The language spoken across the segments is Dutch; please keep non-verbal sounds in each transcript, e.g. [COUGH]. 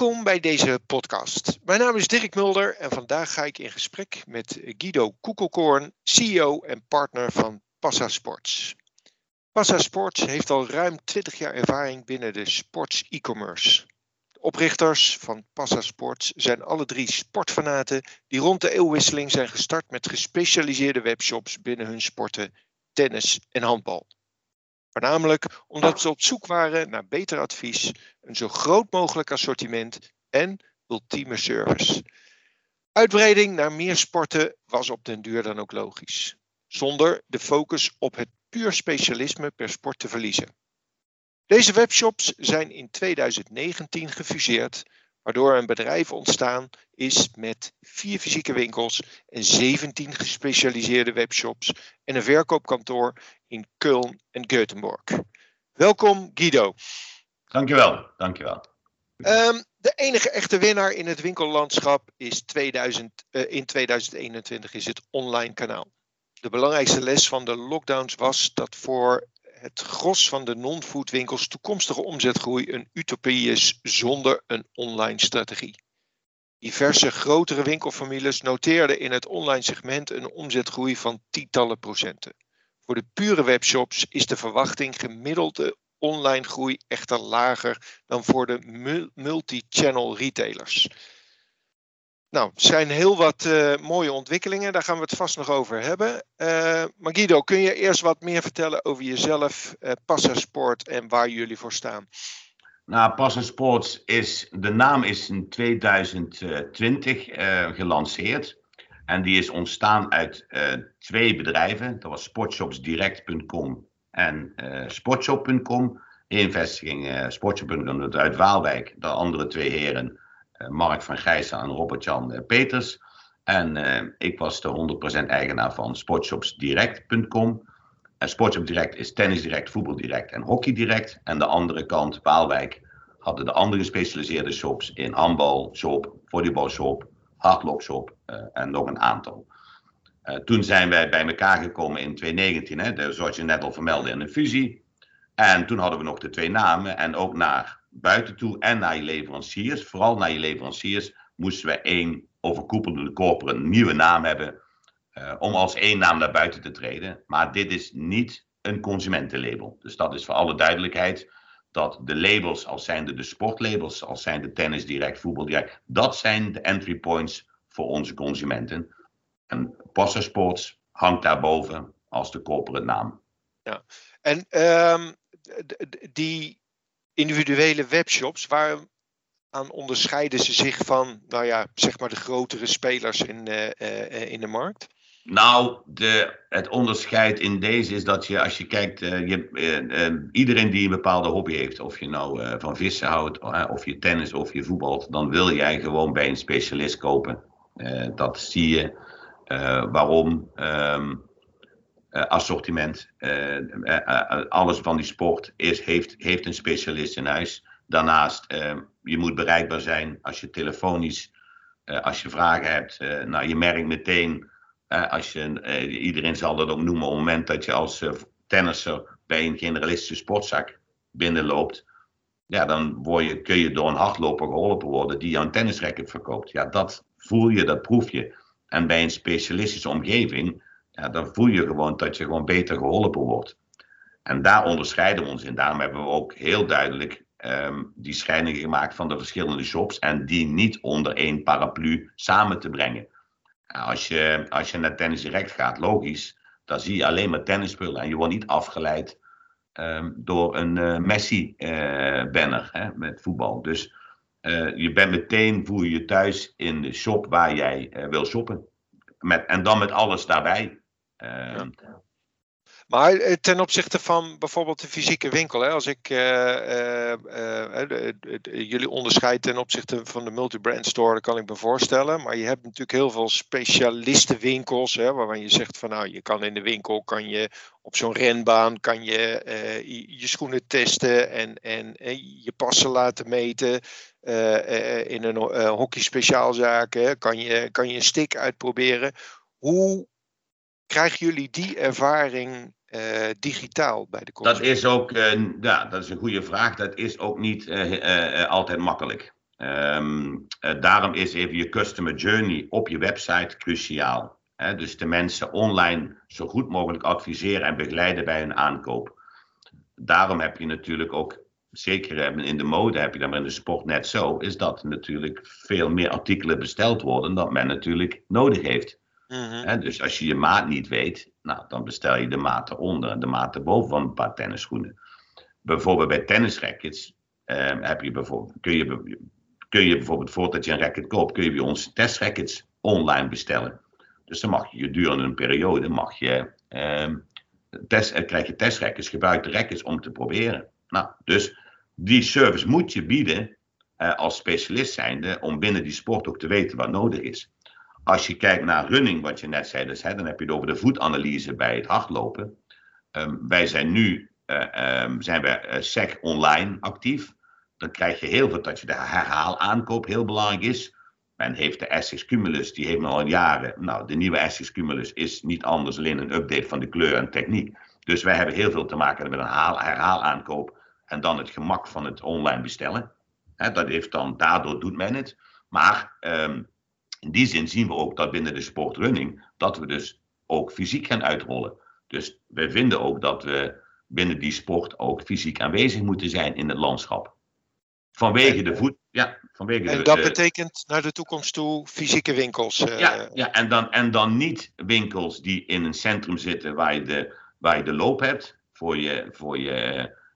Welkom bij deze podcast. Mijn naam is Dirk Mulder en vandaag ga ik in gesprek met Guido Koekelkoorn, CEO en partner van Passa Sports. Passa Sports heeft al ruim 20 jaar ervaring binnen de sports e-commerce. De oprichters van Passa Sports zijn alle drie sportfanaten die rond de eeuwwisseling zijn gestart met gespecialiseerde webshops binnen hun sporten tennis en handbal. Voornamelijk omdat ze op zoek waren naar beter advies, een zo groot mogelijk assortiment en ultieme service. Uitbreiding naar meer sporten was op den duur dan ook logisch, zonder de focus op het puur specialisme per sport te verliezen. Deze webshops zijn in 2019 gefuseerd, waardoor een bedrijf ontstaan is met vier fysieke winkels en 17 gespecialiseerde webshops en een verkoopkantoor in Köln en Göteborg. Welkom Guido. Dankjewel, dankjewel. Um, de enige echte winnaar in het winkellandschap is 2000, uh, in 2021 is het online kanaal. De belangrijkste les van de lockdowns was dat voor het gros van de non-food winkels toekomstige omzetgroei een utopie is zonder een online strategie. Diverse grotere winkelfamilies noteerden in het online segment een omzetgroei van tientallen procenten. Voor de pure webshops is de verwachting gemiddelde online groei echter lager dan voor de multi-channel retailers. Nou, zijn heel wat uh, mooie ontwikkelingen, daar gaan we het vast nog over hebben. Uh, maar Guido, kun je eerst wat meer vertellen over jezelf, uh, en waar jullie voor staan? Nou, Passasport is, de naam is in 2020 gelanceerd. En die is ontstaan uit twee bedrijven. Dat was sportshopsdirect.com en sportshop.com. Eén vestiging, sportshop.com uit Waalwijk. De andere twee heren eh, Mark van Gijssen en Robert-Jan eh, Peters. En eh, ik was de 100% eigenaar van sportshopsdirect.com. En Sportshop Direct is Tennis Direct, Voetbal Direct en Hockey Direct. En de andere kant, Waalwijk, hadden de andere gespecialiseerde shops in handbal, shop, volleybalshop, hardloopshop uh, en nog een aantal. Toen zijn wij bij elkaar gekomen in 2019, hè, de, zoals je net al vermeldde, in een fusie. En toen hadden we nog de twee namen en ook naar buiten toe en naar je leveranciers, vooral naar je leveranciers, moesten we één overkoepelende corporate nieuwe naam hebben. Uh, om als één naam naar buiten te treden. Maar dit is niet een consumentenlabel. Dus dat is voor alle duidelijkheid dat de labels, als zijn de sportlabels, als zijn de tennis direct, voetbal direct, dat zijn de entry points voor onze consumenten. En Passa Sports hangt daarboven als de corporate naam. Ja, en um, die individuele webshops, waar aan onderscheiden ze zich van, nou ja, zeg maar de grotere spelers in, uh, in de markt? Nou, de, het onderscheid in deze is dat je, als je kijkt, uh, je, iedereen die een bepaalde hobby heeft, of je nou van vissen houdt, of je tennis of je voetbalt, dan wil jij gewoon bij een specialist kopen. dat zie je. waarom? Um, uh, assortiment. Uh, uh, alles van die sport is, heeft, heeft een specialist in huis. Daarnaast, je moet bereikbaar zijn als je telefonisch, als je vragen hebt. nou, je merkt meteen, als je, iedereen zal dat ook noemen, op het moment dat je als tennisser bij een generalistische sportzak binnenloopt. Ja, dan word je, kun je door een hardloper geholpen worden die jouw tennisracket verkoopt. Ja, dat voel je, dat proef je. En bij een specialistische omgeving dan voel je gewoon dat je gewoon beter geholpen wordt. En daar onderscheiden we ons in. Daarom hebben we ook heel duidelijk um, die scheiding gemaakt van de verschillende shops en die niet onder één paraplu samen te brengen. Als je, als je naar Tennis Direct gaat, logisch, dan zie je alleen maar tennisspullen en je wordt niet afgeleid um, door een uh, Messi-banner uh, met voetbal. Dus uh, je bent meteen, voel je je thuis in de shop waar jij wil shoppen. Met, en dan met alles daarbij. Ehm, maar eh, ten opzichte van bijvoorbeeld de fysieke winkel, hè, als ik uh, uh, jullie onderscheid ten opzichte van de multi-brand store, dat kan ik me voorstellen. Maar je hebt natuurlijk heel veel specialistenwinkels, hè, waarvan je zegt van nou, je kan in de winkel, kan je op zo'n renbaan, kan je je schoenen testen en, en, je passen laten meten. in een hockey speciaalzaak kan, je, kan je een stick uitproberen. Hoe Krijgen jullie die ervaring uh, digitaal bij de consument? Dat is ook, uh, ja, dat is een goede vraag. Dat is ook niet uh, altijd makkelijk. Ehm, daarom is even je customer journey op je website cruciaal. dus de mensen online zo goed mogelijk adviseren en begeleiden bij hun aankoop. Daarom heb je natuurlijk ook zeker in de mode heb je dan, maar in de sport net zo, is dat natuurlijk veel meer artikelen besteld worden dan men natuurlijk nodig heeft. Mhm. dus als je je maat niet weet, nou, dan bestel je de maat eronder en de maat erboven van een paar tennisschoenen. Bijvoorbeeld bij tennisrackets ehm, heb je bijvoorbeeld, kun, je, kun je bijvoorbeeld voordat je een racket koopt, kun je bij ons testrackets online bestellen. Dus dan mag je gedurende een periode mag je, ehm, test, eh, krijg je testrackets, gebruikte rackets om te proberen. Nou, dus die service moet je bieden uh, als specialist zijnde om binnen die sport ook te weten wat nodig is. Als je kijkt naar running, wat je net zei, dus, hè, dan heb je het over de voetanalyse bij het hardlopen. Um, wij zijn nu uh, zijn wij, uh, SEC online actief. Dan krijg je heel veel dat je de herhaalaankoop heel belangrijk is. Men heeft de Essex Cumulus, die heeft al jaren. Nou, de nieuwe Essex Cumulus is niet anders alleen een update van de kleur en techniek. Dus wij hebben heel veel te maken met een herhaalaankoop en dan het gemak van het online bestellen. dat heeft dan, daardoor doet men het. Maar um, in die zin zien we ook dat binnen de sportrunning, dat we dus ook fysiek gaan uitrollen. Dus wij vinden ook dat we binnen die sport ook fysiek aanwezig moeten zijn in het landschap. Vanwege de voet. Ja, vanwege en dat betekent naar de toekomst toe fysieke winkels. Uh, ja, ja en, dan, en dan niet winkels die in een centrum zitten waar je de, waar je de loop hebt voor je, voor je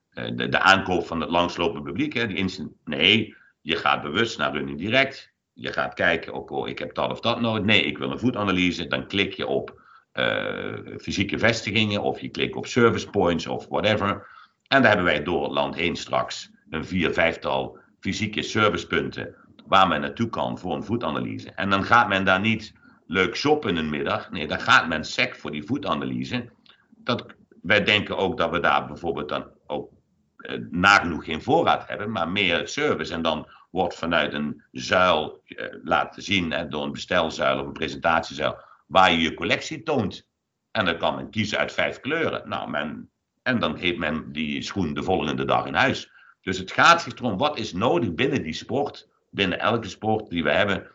eh, de, de, aankoop van het langslopende publiek. Hè, die instant, nee, je gaat bewust naar Running Direct. Je gaat kijken, ook oh, ik heb dat of dat nodig. Nee, ik wil een voetanalyse. Dan klik je op uh, fysieke vestigingen of je klikt op service points of whatever. En daar hebben wij door het land heen straks een vier, vijftal fysieke servicepunten waar men naartoe kan voor een voetanalyse. En dan gaat men daar niet leuk shoppen een middag. Nee, dan gaat men sec voor die voetanalyse. Dat, wij denken ook dat we daar bijvoorbeeld dan ook eh, nagenoeg geen voorraad hebben, maar meer service. En dan wordt vanuit een zuil eh, laten zien, hè, door een bestelzuil of een presentatiezuil, waar je je collectie toont. En dan kan men kiezen uit vijf kleuren. Nou, men, en dan heeft men die schoen de volgende dag in huis. Dus het gaat zich erom, wat is nodig binnen die sport, binnen elke sport die we hebben,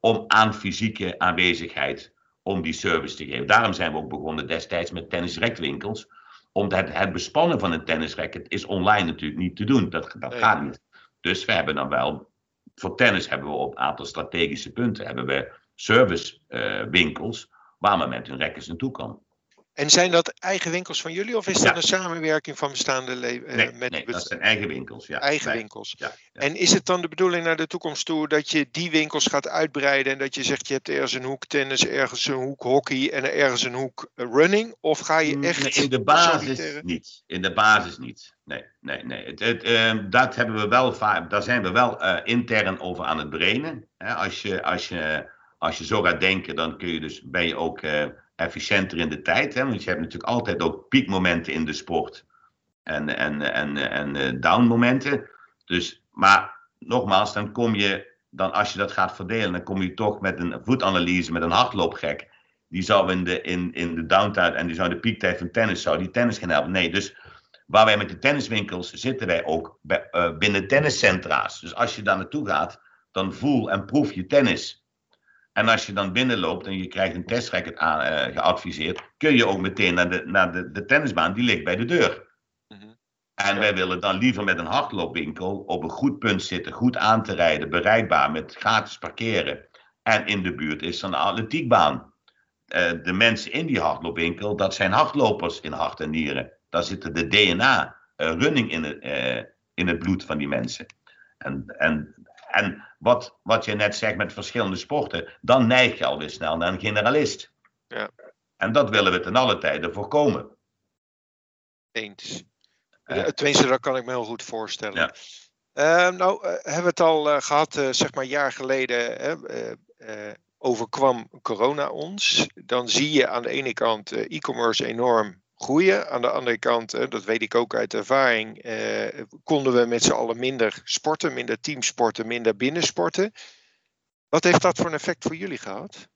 om aan fysieke aanwezigheid, om die service te geven. Daarom zijn we ook begonnen destijds met tennisrectwinkels omdat het bespannen van een tennisracket is online natuurlijk niet te doen. Dat, dat gaat niet. Dus we hebben dan wel, voor tennis hebben we op een aantal strategische punten, hebben we servicewinkels uh, waar men met hun rackets naartoe kan. En zijn dat eigen winkels van jullie of is dat een samenwerking van bestaande uh, nee, met nee, dat zijn eigen winkels. Ja. Eigen winkels. Ja, En is het dan de bedoeling naar de toekomst toe dat je die winkels gaat uitbreiden en dat je zegt je hebt ergens een hoek tennis, ergens een hoek hockey en ergens een hoek eh, running? Of ga je echt. in de basis niet. In de basis niet. Nee, nee, nee. Het, het, uh, dat hebben we wel vaak, daar zijn we wel uh, intern over aan het brainen. Als, je, als, je, als je zo gaat denken, dan kun je dus, ben je ook efficiënter in de tijd. Hè? Want je hebt natuurlijk altijd ook piekmomenten in de sport. En, en, en, en uh, downmomenten. Dus, maar nogmaals, dan kom je, dan als je dat gaat verdelen, dan kom je toch met een voetanalyse, met een hardloopgek. Die zou in de, in, in de downtijd en die zou de piektijd van tennis, zou die tennis gaan helpen. Nee, dus waar wij met de tenniswinkels zitten wij ook bij, uh, binnen tenniscentra's. Dus als je daar naartoe gaat, dan voel en proef je tennis. En als je dan binnenloopt en je krijgt een testracket aan, uh, geadviseerd, kun je ook meteen naar de, naar de, de tennisbaan, die ligt bij de deur. Mhm. En wij willen dan liever met een hardloopwinkel op een goed punt zitten, goed aan te rijden, bereikbaar met gratis parkeren. En in de buurt is dan een atletiekbaan. Uh, de mensen in die hardloopwinkel, dat zijn hardlopers in hart en nieren. Daar zitten de DNA-running uh, in, het, uh, in het bloed van die mensen. En, en en wat, wat je net zegt met verschillende sporten, dan neig je alweer snel naar een generalist. Ja. En dat willen we ten alle tijde voorkomen. Eens. Uh, Tenminste, dat kan ik me heel goed voorstellen. Ja. Uh, nou, uh, hebben we het al gehad, zeg maar, een jaar geleden overkwam corona ons. Dan zie je aan de ene kant e-commerce enorm groeien. Aan de andere kant, dat weet ik ook uit ervaring, eh, konden we met z'n allen minder sporten, minder teamsporten, minder binnensporten. Wat heeft dat voor een effect voor jullie gehad?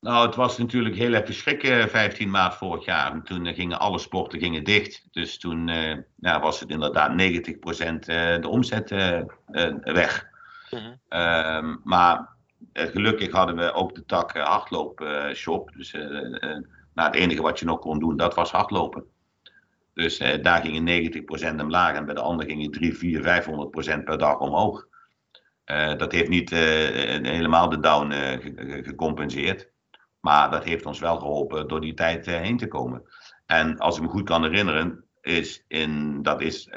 Nou, het was natuurlijk heel even schrikken 15 maart vorig jaar. toen eh, gingen alle sporten gingen dicht. Dus toen was het inderdaad 90% uh, de omzet weg. Mhm. Ehm, maar gelukkig hadden we ook de tak hardloopshop. dus nou, het enige wat je nog kon doen, dat was hardlopen. Dus daar gingen 90% omlaag en bij de andere gingen 3, 4, 500% per dag omhoog. dat heeft niet helemaal de down gecompenseerd. Maar dat heeft ons wel geholpen door die tijd heen te komen. En als ik me goed kan herinneren, is in, dat is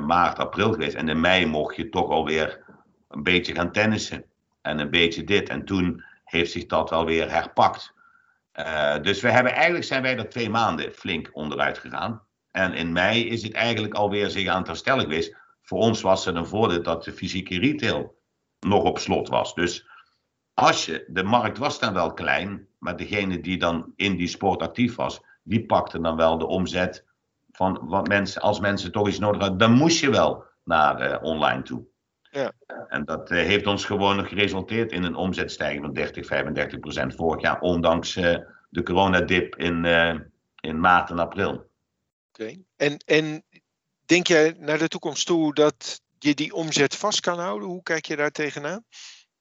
maart, april geweest. En in mei mocht je toch alweer een beetje gaan tennissen. En een beetje dit. En toen heeft zich dat wel weer herpakt. Uh, dus we hebben, eigenlijk zijn wij er twee maanden flink onderuit gegaan. En in mei is het eigenlijk alweer zich aan het herstellen geweest. Voor ons was het een voordeel dat de fysieke retail nog op slot was. Dus als je, de markt was dan wel klein, maar degene die dan in die sport actief was, die pakte dan wel de omzet van wat mensen, als mensen toch iets nodig hadden, dan moest je wel naar uh, online toe. Ja. En dat uh, heeft ons gewoon geresulteerd in een omzetstijging van 30, 35 procent vorig jaar, ondanks uh, de coronadip in, in maart en april. Oké, okay. en, en denk jij naar de toekomst toe dat je die omzet vast kan houden? Hoe kijk je daar tegenaan?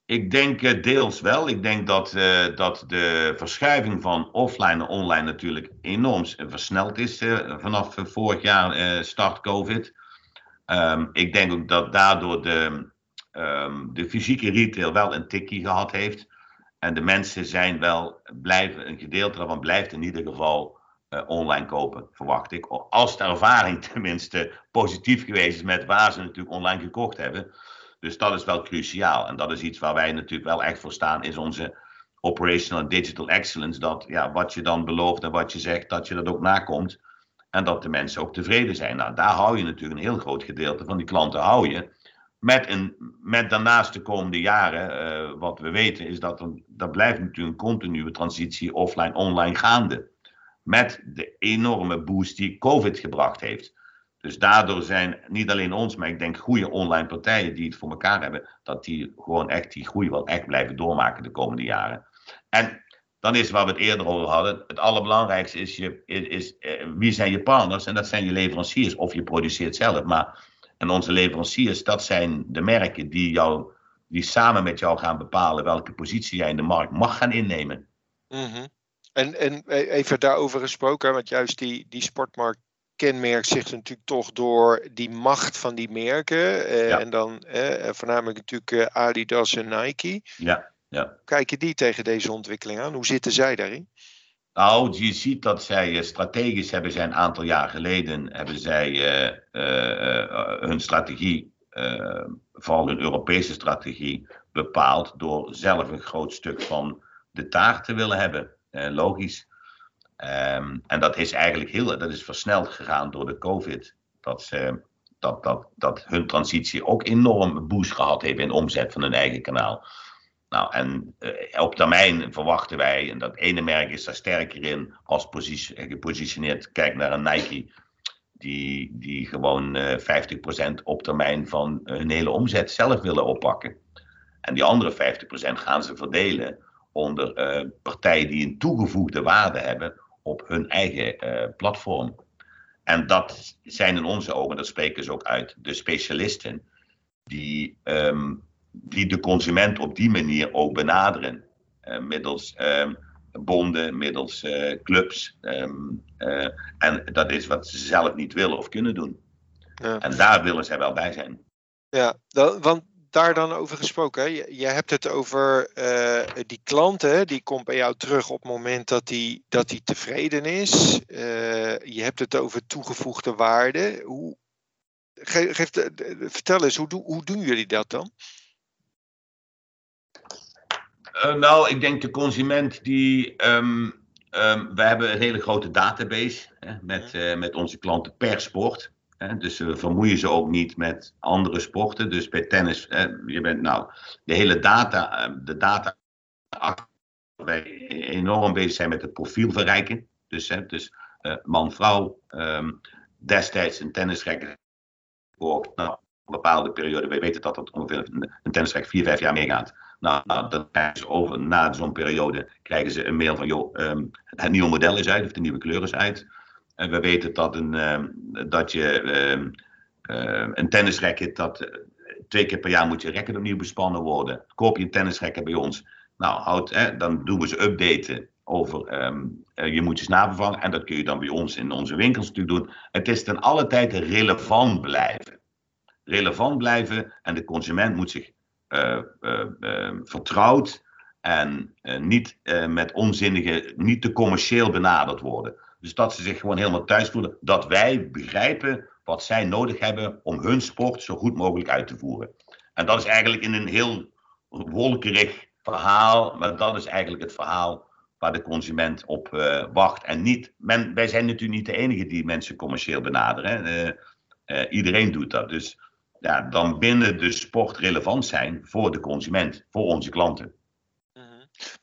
Ik denk uh, deels wel. Ik denk dat, uh, dat de verschuiving van offline naar online natuurlijk enorm versneld is uh, vanaf vorig jaar start COVID. Um, ik denk ook dat daardoor de, um, de fysieke retail wel een tikkie gehad heeft. En de mensen zijn wel, blijven, een gedeelte daarvan blijft in ieder geval online kopen, verwacht ik. Als de ervaring [LAUGHS] tenminste positief geweest is met waar ze natuurlijk online gekocht hebben. Dus dat is wel cruciaal. En dat is iets waar wij natuurlijk wel echt voor staan, is onze operational digital excellence. Dat ja, wat je dan belooft en wat je zegt, dat je dat ook nakomt. En dat de mensen ook tevreden zijn. Nou, daar hou je natuurlijk een heel groot gedeelte van die klanten hou je. Met, een, met daarnaast de komende jaren, uh, wat we weten, is dat er, dat blijft natuurlijk een continue transitie offline-online gaande. Met de enorme boost die COVID gebracht heeft. Dus daardoor zijn niet alleen ons, maar ik denk goede online partijen die het voor elkaar hebben, dat die gewoon echt die groei wel echt blijven doormaken de komende jaren. En dan is waar we het eerder over hadden, het allerbelangrijkste is, je, is, eh, wie zijn je partners en dat zijn je leveranciers of je produceert zelf. Maar, en onze leveranciers, dat zijn de merken die, jou, die samen met jou gaan bepalen welke positie jij in de markt mag gaan innemen. Mm En, en even daarover gesproken, want juist die, die sportmarkt kenmerkt zich natuurlijk toch door die macht van die merken. Eh, En dan eh, voornamelijk natuurlijk eh, Adidas en Nike. Ja, ja. Kijken die tegen deze ontwikkeling aan? Hoe zitten zij daarin? Nou, je ziet dat zij eh, strategisch hebben zij een aantal jaar geleden hebben zij hun strategie, vooral hun Europese strategie, bepaald door zelf een groot stuk van de taart te willen hebben. logisch. Um, en dat is eigenlijk heel, dat is versneld gegaan door de COVID. Dat, ze, dat, dat, dat hun transitie ook enorm boost gehad heeft in omzet van hun eigen kanaal. Nou, en uh, op termijn verwachten wij, en dat ene merk is daar sterker in als gepositioneerd. Kijk naar een Nike, die, die gewoon uh, eh, 50% op termijn van hun hele omzet zelf willen oppakken. En die andere 50% gaan ze verdelen onder uh, partijen die een toegevoegde waarde hebben op hun eigen platform. En dat zijn in onze ogen, dat spreken ze ook uit, de specialisten die, um, die de consument op die manier ook benaderen. Uh, middels um, bonden, middels uh, clubs. Um, en dat is wat ze zelf niet willen of kunnen doen. Ja. En daar willen zij wel bij zijn. Ja, want daar dan over gesproken. Hè? Je, je, hebt het over die klanten, die komt bij jou terug op het moment dat die, dat die tevreden is. Je hebt het over toegevoegde waarde. Hoe, geef, geef, vertel eens, hoe, hoe doen jullie dat dan? Uh, nou, ik denk de consument die. Um, um, wij hebben een hele grote database hè, met, met onze klanten per sport. Dus we vermoeien ze ook niet met andere sporten. Dus bij tennis, je bent nou, de hele data, ehm, de data, wij enorm bezig zijn met het profiel verrijken. Dus, dus uh, man-vrouw, um, destijds een tennisrekker voor nou, een bepaalde periode. Wij weten dat dat ongeveer een tennisrek vier, vijf jaar meegaat. Nou, nou dan krijgen ze over, na zo'n periode krijgen ze een mail van, joh, um, het nieuwe model is uit, of de nieuwe kleur is uit. En we weten dat, een, ehm, dat je ehm, ehm, een tennisracket dat twee keer per jaar moet je racket opnieuw bespannen worden. Koop je een tennisracket bij ons, nou, houd, dan doen we ze updaten over ehm, je moet je navervangen. En dat kun je dan bij ons in onze winkels natuurlijk doen. Het is ten alle tijde relevant blijven. Relevant blijven en de consument moet zich vertrouwd en niet met onzinnige, niet te commercieel benaderd worden. Dus dat ze zich gewoon helemaal thuis voelen. Dat wij begrijpen wat zij nodig hebben om hun sport zo goed mogelijk uit te voeren. En dat is eigenlijk in een heel wolkerig verhaal, maar dat is eigenlijk het verhaal waar de consument op wacht. En niet, men, wij zijn natuurlijk niet de enige die mensen commercieel benaderen. iedereen doet dat. Dus ja, dan binnen de sport relevant zijn voor de consument, voor onze klanten. Mhm.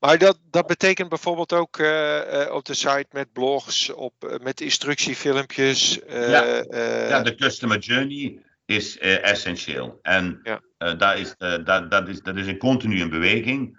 Maar dat, dat betekent bijvoorbeeld ook uh, uh, op de site met blogs, op, uh, met instructiefilmpjes. ja. ja, de customer journey is essentieel. En ja. daar is, dat, dat, is, dat is een continu in beweging.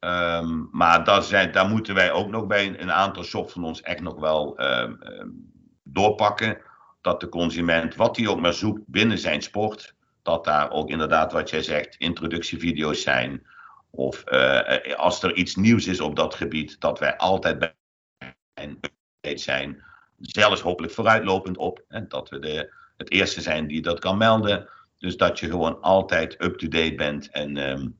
Um, maar daar, zijn, daar moeten wij ook nog bij een aantal shops van ons echt nog wel um, um, doorpakken. Dat de consument, wat hij ook maar zoekt binnen zijn sport, dat daar ook inderdaad wat jij zegt, introductievideo's zijn. Of uh, als er iets nieuws is op dat gebied, dat wij altijd bij zijn. Zelfs hopelijk vooruitlopend op. En dat we de, het eerste zijn die dat kan melden. Dus dat je gewoon altijd up-to-date bent. En um,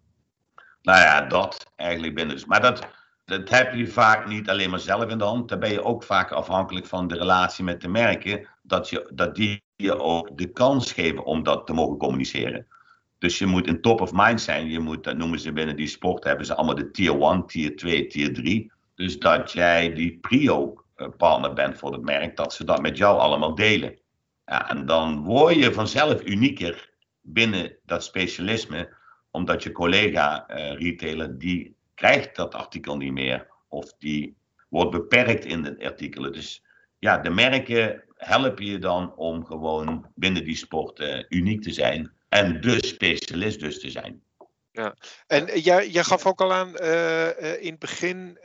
nou ja, dat eigenlijk binnen. Maar dat, dat heb je vaak niet alleen maar zelf in de hand. Dan ben je ook vaak afhankelijk van de relatie met de merken. Dat, je, dat die je ook de kans geven om dat te mogen communiceren. Dus je moet een top of mind zijn. Je moet, dat noemen ze binnen die sport, hebben ze allemaal de tier 1, tier 2, tier 3. Dus dat jij die prio partner bent voor het merk, dat ze dat met jou allemaal delen. Ja, en dan word je vanzelf unieker binnen dat specialisme, omdat je collega uh, retailer, die krijgt dat artikel niet meer. Of die wordt beperkt in de artikelen. Dus ja, de merken helpen je dan om gewoon binnen die sport uh, uniek te zijn. En de specialist dus te zijn. Ja, en jij, jij gaf ook al aan uh, in het begin,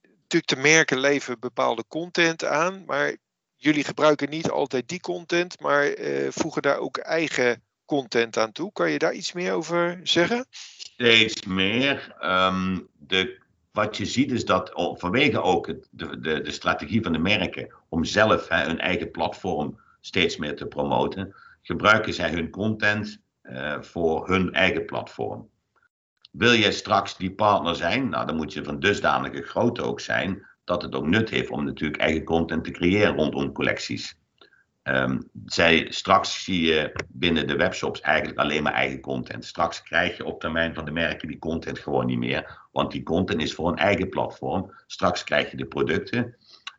natuurlijk de merken leveren bepaalde content aan, maar jullie gebruiken niet altijd die content, maar voegen daar ook eigen content aan toe. Kan je daar iets meer over zeggen? Steeds meer. Um, de wat je ziet is dat vanwege ook het, de, de, de, strategie van de merken om zelf hè, hun eigen platform steeds meer te promoten, gebruiken zij hun content uh, voor hun eigen platform. Wil jij straks die partner zijn, nou, dan moet je van dusdanige grootte ook zijn dat het ook nut heeft om natuurlijk eigen content te creëren rondom collecties. Um, zij, straks zie je binnen de webshops eigenlijk alleen maar eigen content. Straks krijg je op termijn van de merken die content gewoon niet meer. Want die content is voor een eigen platform. Straks krijg je de producten.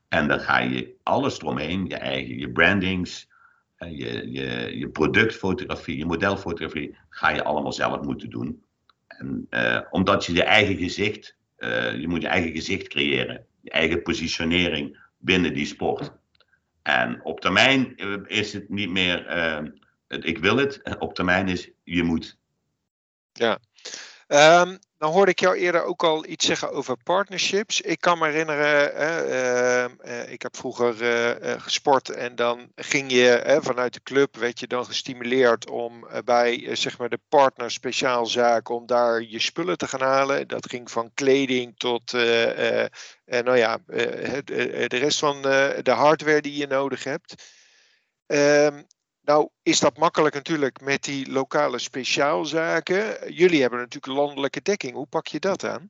En dan ga je alles eromheen, je eigen, je brandings, je, je, je productfotografie, je modelfotografie, ga je allemaal zelf moeten doen. En, uh, omdat je je eigen gezicht, uh, je moet je eigen gezicht creëren. Je eigen positionering binnen die sport. En op termijn eh, is het niet meer ik wil het. Op termijn is je moet. Ja. Um, dan hoorde ik jou eerder ook al iets zeggen over partnerships. Ik kan me herinneren, uh, ik heb vroeger uh, gesport en dan ging je vanuit de club, werd je dan gestimuleerd om bij zeg maar de partner speciaalzaken, om daar je spullen te gaan halen. Dat ging van kleding tot nou ja, de rest van de hardware die je nodig hebt. Um, nou is dat makkelijk natuurlijk met die lokale speciaalzaken. Jullie hebben natuurlijk landelijke dekking. Hoe pak je dat aan?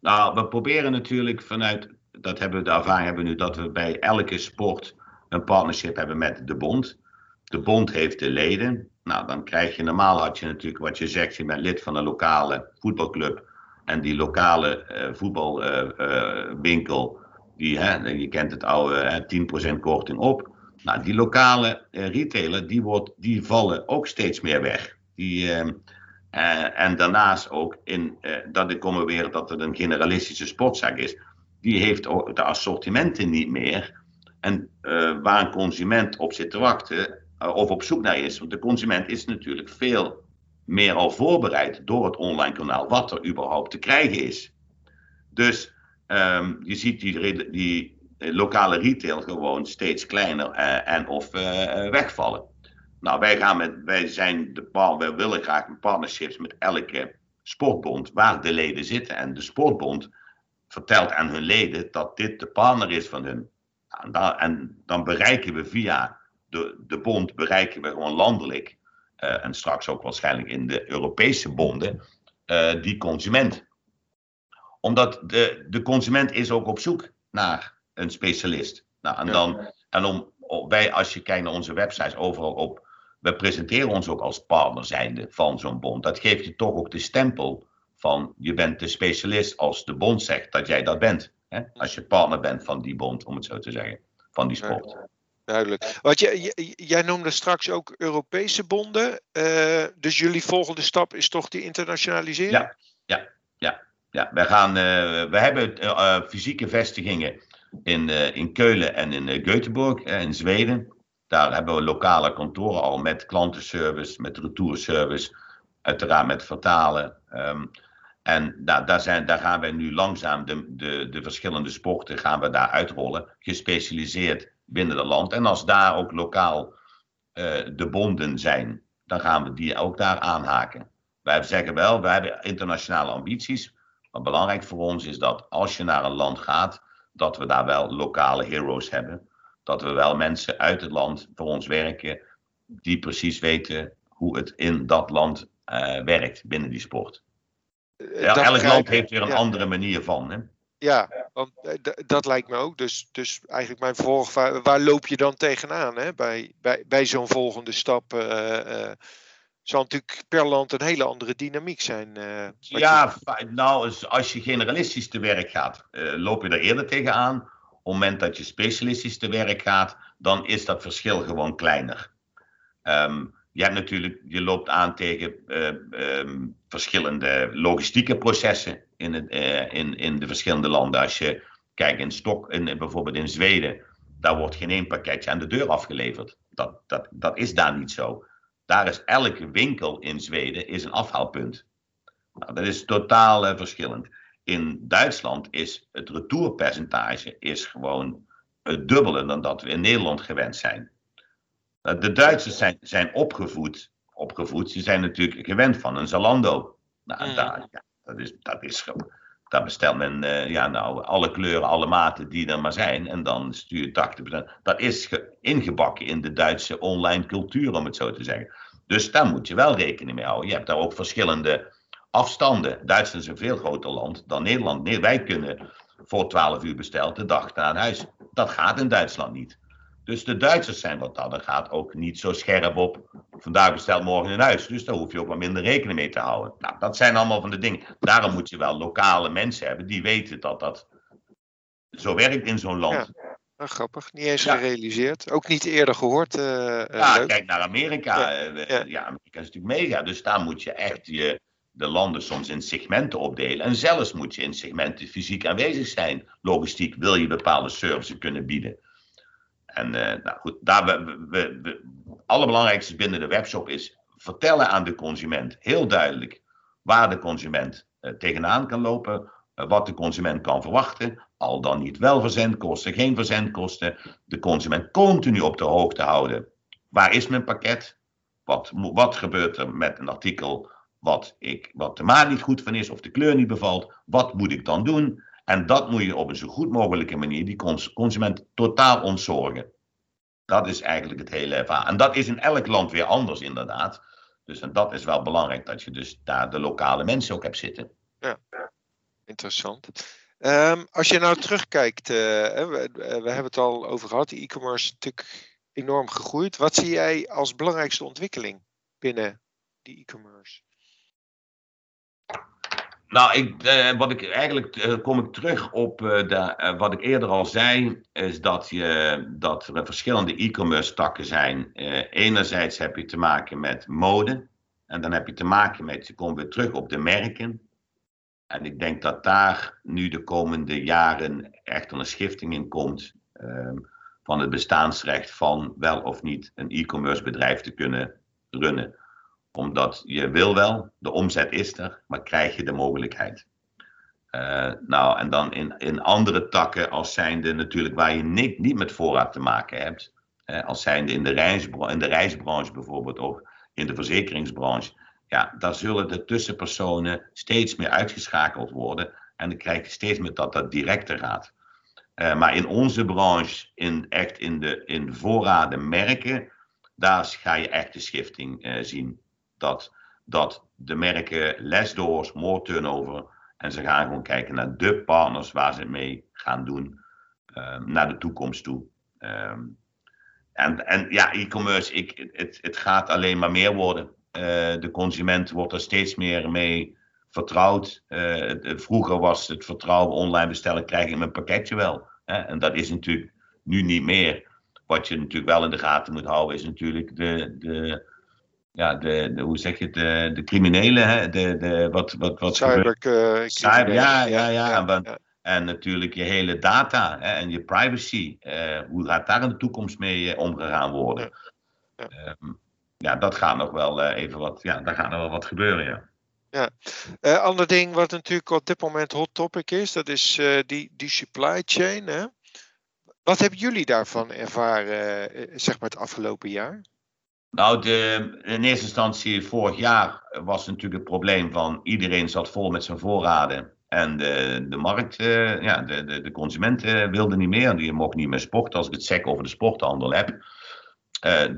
Nou, we proberen natuurlijk vanuit, dat hebben we de ervaring hebben nu, dat we bij elke sport een partnership hebben met de bond. De bond heeft de leden. Nou, dan krijg je, normaal had je natuurlijk wat je zegt, je bent lid van een lokale voetbalclub. En die lokale uh, voetbalwinkel, uh, uh, die, hè, je kent het oude, 10% korting op. Nou, die lokale uh, retailer, die, wordt, die vallen ook steeds meer weg. Die, uh, uh, en daarnaast ook, in, dat ik kom weer dat het een generalistische sportzaak is, die heeft de assortimenten niet meer. En waar een consument op zit te wachten, of op zoek naar is, want de consument is natuurlijk veel meer al voorbereid door het online kanaal, wat er überhaupt te krijgen is. Dus um, je ziet die, die lokale retail gewoon steeds kleiner uh, en of uh, wegvallen. Nou, wij, gaan met, wij, zijn de, wij willen graag partnerships met elke sportbond waar de leden zitten. En de sportbond vertelt aan hun leden dat dit de partner is van hun. En dan, en dan bereiken we via de, de bond, bereiken we gewoon landelijk, en straks ook waarschijnlijk in de Europese bonden, die consument. Omdat de, de consument is ook op zoek naar een specialist. Nou, en, dan, en om, wij, als je kijkt naar onze websites, overal op, we presenteren ons ook als partner zijnde van zo'n bond. Dat geeft je toch ook de stempel van je bent de specialist als de bond zegt dat jij dat bent. Hè? Als je partner bent van die bond, om het zo te zeggen, van die sport. Duidelijk. Want jij, jij noemde straks ook Europese bonden. Uh, dus jullie volgende stap is toch die internationalisering? Ja, ja, ja. ja. We, gaan, uh, we hebben uh, fysieke vestigingen in, in Keulen en in Göteborg, in Zweden. Daar hebben we lokale kantoren al met klantenservice, met retourservice, uiteraard met vertalen. Um, en daar, daar, zijn, daar gaan wij nu langzaam de, de, de verschillende sporten gaan we daar uitrollen, gespecialiseerd binnen het land. En als daar ook lokaal de bonden zijn, dan gaan we die ook daar aanhaken. Wij zeggen wel, wij hebben internationale ambities. Maar belangrijk voor ons is dat als je naar een land gaat, dat we daar wel lokale heroes hebben. Dat we wel mensen uit het land voor ons werken, die precies weten hoe het in dat land uh, werkt binnen die sport. Eh, ja, elk land heeft weer een andere manier van. Hè? Ja, want eh, dat lijkt me ook. Dus, dus eigenlijk mijn volg, waar, waar loop je dan tegenaan hè? bij, bij, bij zo'n volgende stap? Uh, uh, zal natuurlijk per land een hele andere dynamiek zijn. Uh, ja, je... nou, als je generalistisch te werk gaat, loop je er eerder tegenaan. Op het moment dat je specialistisch te werk gaat, dan is dat verschil gewoon kleiner. Um, je hebt natuurlijk, je loopt aan tegen uh, verschillende logistieke processen in, het, in, in de verschillende landen. Als je kijkt in Stok, in, bijvoorbeeld in Zweden, daar wordt geen één pakketje aan de deur afgeleverd. Dat, dat, dat is daar niet zo. Daar is elke winkel in Zweden is een afhaalpunt. Nou, dat is totaal uh, verschillend. In Duitsland is het retourpercentage is gewoon het dubbele dan dat we in Nederland gewend zijn. Eh, de Duitsers zijn, zijn opgevoed, opgevoed, ze zijn natuurlijk gewend van een Zalando. Nou, mm. daar, ja, dat is, dat is gewoon. Daar bestelt men uh, ja, nou, alle kleuren, alle maten die er maar zijn. En dan stuur je 80%. Dat is ingebakken in de Duitse online cultuur, om het zo te zeggen. Dus daar moet je wel rekening mee houden. Je hebt daar ook verschillende afstanden. Duitsland is een veel groter land dan Nederland. Nee, wij kunnen voor 12 uur besteld de dag naar huis. Dat gaat in Duitsland niet. Dus de Duitsers zijn wat dat gaat ook niet zo scherp op. Vandaag besteld morgen in huis. Dus daar hoef je ook wat minder rekening mee te houden. Nou, dat zijn allemaal van de dingen. Daarom moet je wel lokale mensen hebben die weten dat dat zo werkt in zo'n land. Ja. grappig, niet eens gerealiseerd. Ook niet eerder gehoord. Uh, ja, kijk naar Amerika. Ja, ja. ja, Amerika is natuurlijk mega. Dus daar moet je echt je, de landen soms in segmenten opdelen. En zelfs moet je in segmenten fysiek aanwezig zijn. Logistiek wil je bepaalde services kunnen bieden. En uh, nou goed, daar we, we, we, allerbelangrijkste binnen de webshop is vertellen aan de consument heel duidelijk waar de consument uh, tegenaan kan lopen, uh, wat de consument kan verwachten, al dan niet wel verzendkosten, geen verzendkosten, de consument continu op de hoogte houden. Waar is mijn pakket? Wat, wat gebeurt er met een artikel wat, ik, wat de maat niet goed van is of de kleur niet bevalt? Wat moet ik dan doen? En dat moet je op een zo goed mogelijke manier die consument totaal ontzorgen. Dat is eigenlijk het hele verhaal. En dat is in elk land weer anders, inderdaad. Dus en dat is wel belangrijk dat je dus daar de lokale mensen ook hebt zitten. Ja, interessant. Um, als je nou terugkijkt, uh, we, we, hebben het al over gehad, e-commerce is natuurlijk enorm gegroeid. Wat zie jij als belangrijkste ontwikkeling binnen die e-commerce? Nou, ik, eh, wat ik eigenlijk eh, kom ik terug op eh, wat ik eerder al zei, is dat, je, dat er verschillende e-commerce takken zijn. Enerzijds heb je te maken met mode, en dan heb je te maken met, je komt weer terug op de merken. En ik denk dat daar nu de komende jaren echt een schifting in komt ehm, van het bestaansrecht van wel of niet een e-commerce bedrijf te kunnen runnen omdat je wil wel, de omzet is er, maar krijg je de mogelijkheid. Uh, nou, en dan in, in andere takken als zijnde natuurlijk waar je niet, niet met voorraad te maken hebt. als zijnde in de, reisbranche, in de reisbranche bijvoorbeeld, ook in de verzekeringsbranche. Ja, daar zullen de tussenpersonen steeds meer uitgeschakeld worden. En dan krijg je steeds meer dat dat directer gaat. Uh, maar in onze branche, in, echt in de, in voorraden merken, daar ga je echt de schifting uh, zien. Dat, dat de merken less doors, more turnover. En ze gaan gewoon kijken naar de partners waar ze mee gaan doen. Um, naar de toekomst toe. Um, en, en ja, e-commerce, ik, het, het gaat alleen maar meer worden. Uh, de consument wordt er steeds meer mee vertrouwd. Uh, vroeger was het vertrouwen online bestellen, krijg ik mijn pakketje wel. Hè? En dat is natuurlijk nu niet meer. Wat je natuurlijk wel in de gaten moet houden, is natuurlijk de, de, ja, de, de hoe zeg je het, de, de criminelen. Hè? De, de, wat, wat, wat Cyber, uh, Cyber, ja, ja, ja. ja, ja. En natuurlijk je hele data hè, en je privacy. Uh, hoe gaat daar in de toekomst mee omgegaan worden? Ja, ja. Um, ja dat gaat nog wel even wat, ja, daar gaat nog wel wat gebeuren, ja. Ja, uh, ander ding wat natuurlijk op dit moment hot topic is, dat is uh, die, die supply chain. Hè? Wat hebben jullie daarvan ervaren, uh, zeg maar het afgelopen jaar? Nou, de, in eerste instantie vorig jaar was natuurlijk het probleem van iedereen zat vol met zijn voorraden. En de, de markt, ja, de, de, de consumenten wilden niet meer. Die mocht niet meer sporten als ik het sec over de sporthandel heb.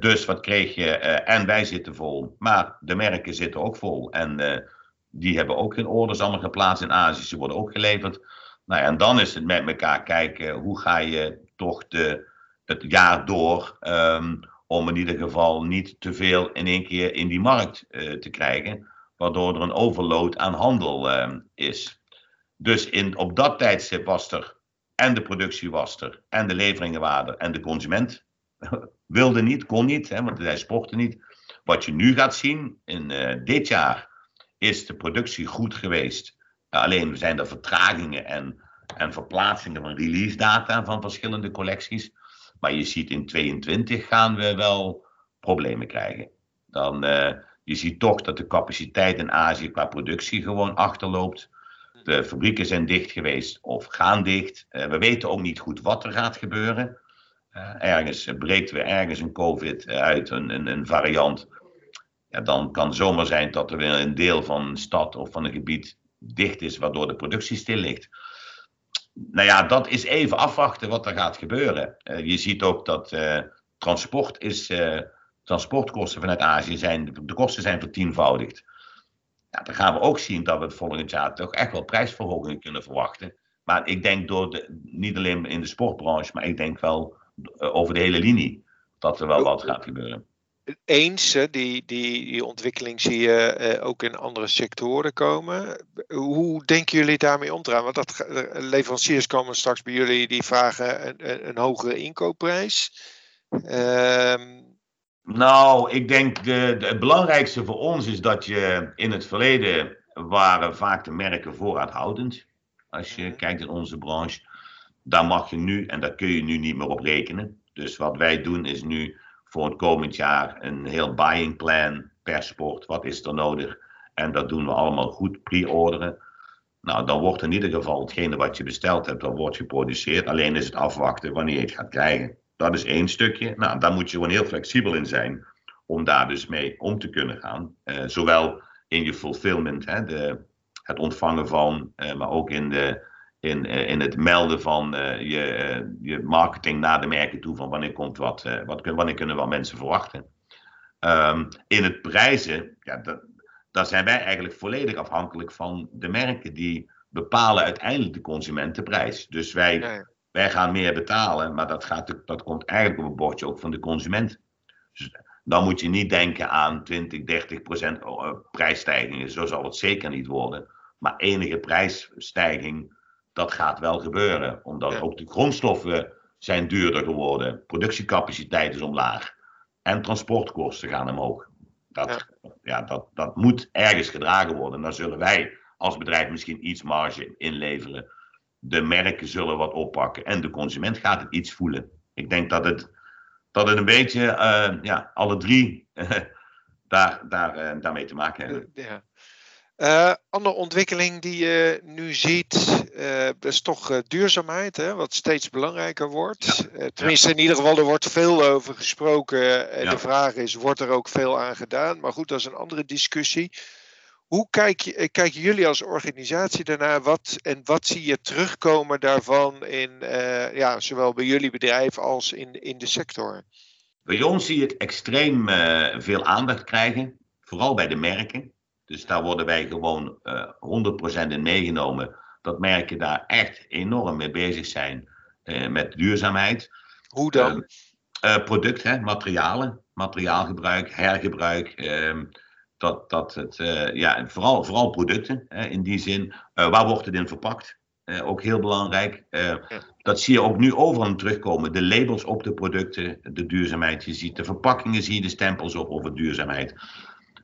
dus wat kreeg je? en wij zitten vol, maar de merken zitten ook vol. En die hebben ook hun orders allemaal geplaatst in Azië. Ze worden ook geleverd. Nou ja, en dan is het met elkaar kijken hoe ga je toch de, het jaar door. Um, om in ieder geval niet te veel in één keer in die markt uh, te krijgen. Waardoor er een overload aan handel uh, is. Dus in, op dat tijdstip was er en de productie was er en de leveringen waren er en de consument [LAUGHS] wilde niet, kon niet, hè, want hij sportte niet. Wat je nu gaat zien in uh, dit jaar is de productie goed geweest. Alleen zijn er vertragingen en, en verplaatsingen van release data van verschillende collecties. Maar je ziet in 22 gaan we wel problemen krijgen. Dan, uh, je ziet toch dat de capaciteit in Azië qua productie gewoon achterloopt. De fabrieken zijn dicht geweest of gaan dicht. Uh, we weten ook niet goed wat er gaat gebeuren. Uh, ergens breekt weer ergens een COVID uit, een, een, een variant ja, dan kan het zomaar zijn dat er weer een deel van een stad of van een gebied dicht is, waardoor de productie stil ligt. Nou ja, dat is even afwachten wat er gaat gebeuren. Uh, je ziet ook dat uh, transport is, uh, transportkosten vanuit Azië zijn, de kosten zijn vertienvoudigd. Ja, dan gaan we ook zien dat we het volgend jaar toch echt wel prijsverhogingen kunnen verwachten. Maar ik denk door de, niet alleen in de sportbranche, maar ik denk wel over de hele linie dat er wel wat gaat gebeuren eens, die, die, die ontwikkeling zie je eh, ook in andere sectoren komen. Hoe denken jullie daarmee om te gaan? Want dat, eh, leveranciers komen straks bij jullie die vragen een, een hogere inkoopprijs. Um... Nou, ik denk de, de, het belangrijkste voor ons is dat je in het verleden waren vaak de merken voorraadhoudend. Als je mhm. kijkt in onze branche, daar mag je nu en daar kun je nu niet meer op rekenen. Dus wat wij doen is nu voor het komend jaar een heel buying plan per sport. Wat is er nodig? En dat doen we allemaal goed pre-orderen. Nou, dan wordt in ieder geval hetgene wat je besteld hebt, dat wordt geproduceerd. Alleen is het afwachten wanneer je het gaat krijgen. Dat is één stukje. Nou, daar moet je gewoon heel flexibel in zijn om daar dus mee om te kunnen gaan. Uh, zowel in je fulfillment, hè, de, het ontvangen van, uh, maar ook in de in, eh, in het melden van uh, je, uh, je marketing naar de merken toe van wanneer komt wat, uh, wat wanneer kunnen we mensen verwachten. Um, in het prijzen, ja, dat, daar zijn wij eigenlijk volledig afhankelijk van de merken die bepalen uiteindelijk de consumentenprijs. Dus wij, wij gaan meer betalen, maar dat, gaat, dat komt eigenlijk op het bordje ook van de consument. Dus dan moet je niet denken aan 20, 30 procent prijsstijgingen. Zo zal het zeker niet worden. Maar enige prijsstijging dat gaat wel gebeuren. Omdat ook de grondstoffen zijn duurder geworden. Productiecapaciteit is omlaag. En transportkosten gaan omhoog. Dat, ja. dat, dat moet ergens gedragen worden. Dan zullen wij als bedrijf misschien iets marge inleveren. De merken zullen wat oppakken. En de consument gaat het iets voelen. Ik denk dat het, dat het een beetje, uh, ja, alle drie [LAUGHS] daar, daar, uh, daarmee te maken hebben. Ja. Uh, andere ontwikkeling die je nu ziet Uh, is toch duurzaamheid, hè, wat steeds belangrijker wordt. tenminste, in ieder geval, er wordt veel over gesproken. En de vraag is, wordt er ook veel aan gedaan? Maar goed, dat is een andere discussie. Hoe kijk je, kijken jullie als organisatie daarnaar? Wat, en wat zie je terugkomen daarvan in ja, zowel bij jullie bedrijf als in, in de sector? Bij ons zie je het extreem veel aandacht krijgen, vooral bij de merken. Dus daar worden wij gewoon uh, eh, 100% in meegenomen. Dat merken daar echt enorm mee bezig zijn uh, met duurzaamheid. Hoe dan? Uh, product, hè, materialen, materiaalgebruik, hergebruik. Ehm, dat, dat het, ja, vooral, vooral producten hè, in die zin. waar wordt het in verpakt? ook heel belangrijk. Dat zie je ook nu overal terugkomen. De labels op de producten, de duurzaamheid. Je ziet de verpakkingen, zie je de stempels op over duurzaamheid.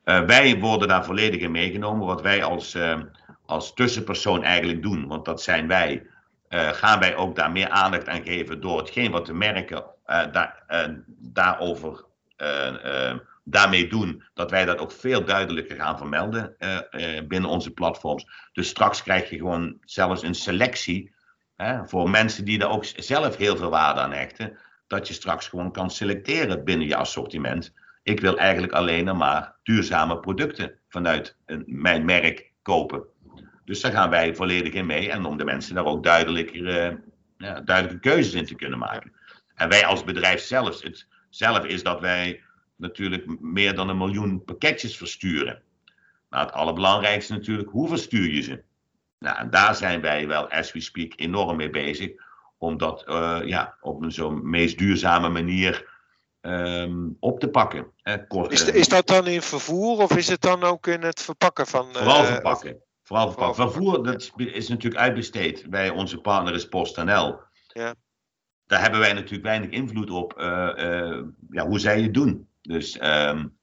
Uh, wij worden daar volledig in meegenomen. Wat wij als, uh, als tussenpersoon eigenlijk doen, want dat zijn wij, uh, gaan wij ook daar meer aandacht aan geven door hetgeen wat de merken daar, daarover daarmee doen, dat wij dat ook veel duidelijker gaan vermelden binnen onze platforms. Dus straks krijg je gewoon zelfs een selectie voor mensen die daar ook zelf heel veel waarde aan hechten, dat je straks gewoon kan selecteren binnen je assortiment. Ik wil eigenlijk alleen maar duurzame producten vanuit mijn merk kopen. Dus daar gaan wij volledig in mee. En om de mensen daar ook duidelijker, uh, ja, duidelijke keuzes in te kunnen maken. En wij als bedrijf zelf, het zelf is dat wij natuurlijk meer dan een miljoen pakketjes versturen. Maar het allerbelangrijkste natuurlijk, hoe verstuur je ze? Nou, en daar zijn wij wel, as we speak, enorm mee bezig. Om dat uh, ja, op een zo meest duurzame manier um, op te pakken. is, is, dat dan in vervoer of is het dan ook in het verpakken van... Vooral uh, verpakken. Vooral verpakken. Vervoer dat is natuurlijk uitbesteed bij onze partner is PostNL. Ja. Daar hebben wij natuurlijk weinig invloed op uh, ja, hoe zij het doen. Dus um,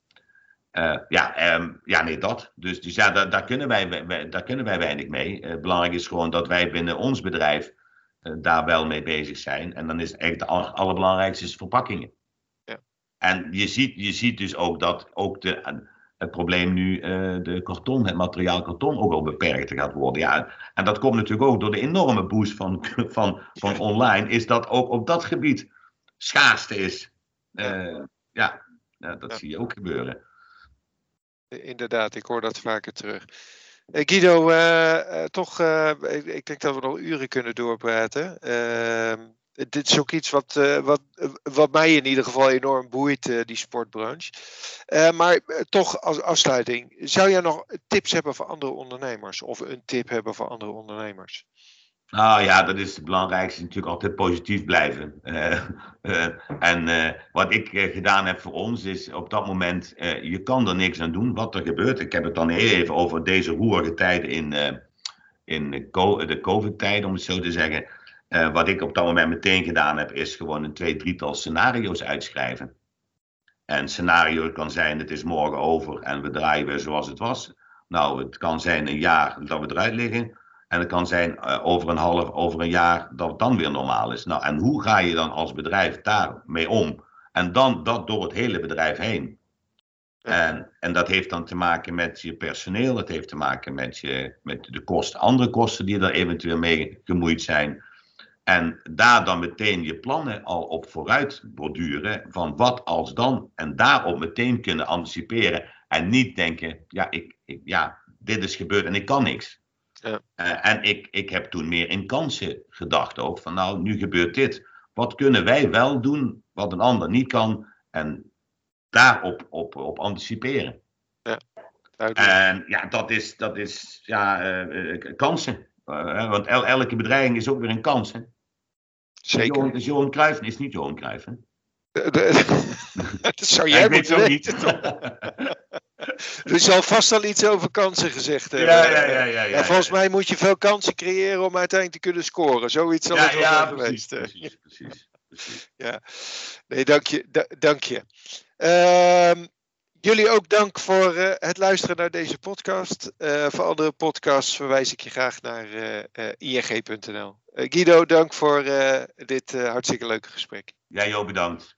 ja, um, ja, nee, dat. Dus, dus ja, daar, daar, kunnen wij, wij, daar kunnen wij weinig mee. belangrijk is gewoon dat wij binnen ons bedrijf daar wel mee bezig zijn. En dan is eigenlijk de allerbelangrijkste is verpakkingen. En je ziet, je ziet dus ook dat ook de, het probleem nu uh, de karton, het materiaal karton ook al beperkt gaat worden. Ja, en dat komt natuurlijk ook door de enorme boost van, van, van online, is dat ook op dat gebied schaarste is. Uh, ja, dat zie je ook gebeuren. Inderdaad, ik hoor dat vaker terug. Eh, Guido, uh, toch, ik, ik, denk dat we nog uren kunnen doorpraten. Dit is ook iets wat, uh, wat, wat mij in ieder geval enorm boeit, uh, die sportbranche. Uh, maar toch als afsluiting, zou jij nog tips hebben voor andere ondernemers? Of een tip hebben voor andere ondernemers? Nou ja, dat is het belangrijkste natuurlijk altijd positief blijven. [LAUGHS] en wat ik gedaan heb voor ons is op dat moment, je kan er niks aan doen wat er gebeurt. Ik heb het dan heel even over deze roerige tijden in, in de COVID-tijd, om het zo te zeggen. Uh, wat ik op dat moment meteen gedaan heb, is gewoon een twee, drietal scenario's uitschrijven. En scenario kan zijn, het is morgen over en we draaien weer zoals het was. Nou, het kan zijn een jaar dat we eruit liggen. En het kan zijn uh, over een half, over een jaar dat het dan weer normaal is. Nou, en hoe ga je dan als bedrijf daarmee om? En dan dat door het hele bedrijf heen. En, en dat heeft dan te maken met je personeel, het heeft te maken met, je, met de kosten, andere kosten die er eventueel mee gemoeid zijn. En daar dan meteen je plannen al op vooruit borduren van wat als dan. En daarop meteen kunnen anticiperen. En niet denken, ja, ik, ik ja dit is gebeurd en ik kan niks. Ja. Uh, en ik, ik heb toen meer in kansen gedacht ook. Van nou, nu gebeurt dit. Wat kunnen wij wel doen wat een ander niet kan? En daarop op, op anticiperen. Ja, en ja, dat is, dat is ja, uh, kansen. Uh, want el, elke bedreiging is ook weer een kans. Hè? Zeker. Johan, is Johan Cruijff is niet Johan Cruijff, hè? [LAUGHS] dat zou jij moeten weten. [LAUGHS] er zal vast al iets over kansen gezegd hebben. Ja, ja, ja. ja, ja en volgens mij moet je veel kansen creëren om uiteindelijk te kunnen scoren. Zoiets zal het wel zijn geweest. Precies, precies, precies. Ja, nee, dank je. dank je. Uh, Jullie ook dank voor uh, het luisteren naar deze podcast. Uh, voor andere podcasts verwijs ik je graag naar uh, ing.nl. Guido, dank voor dit hartstikke leuke gesprek. Jij ook bedankt.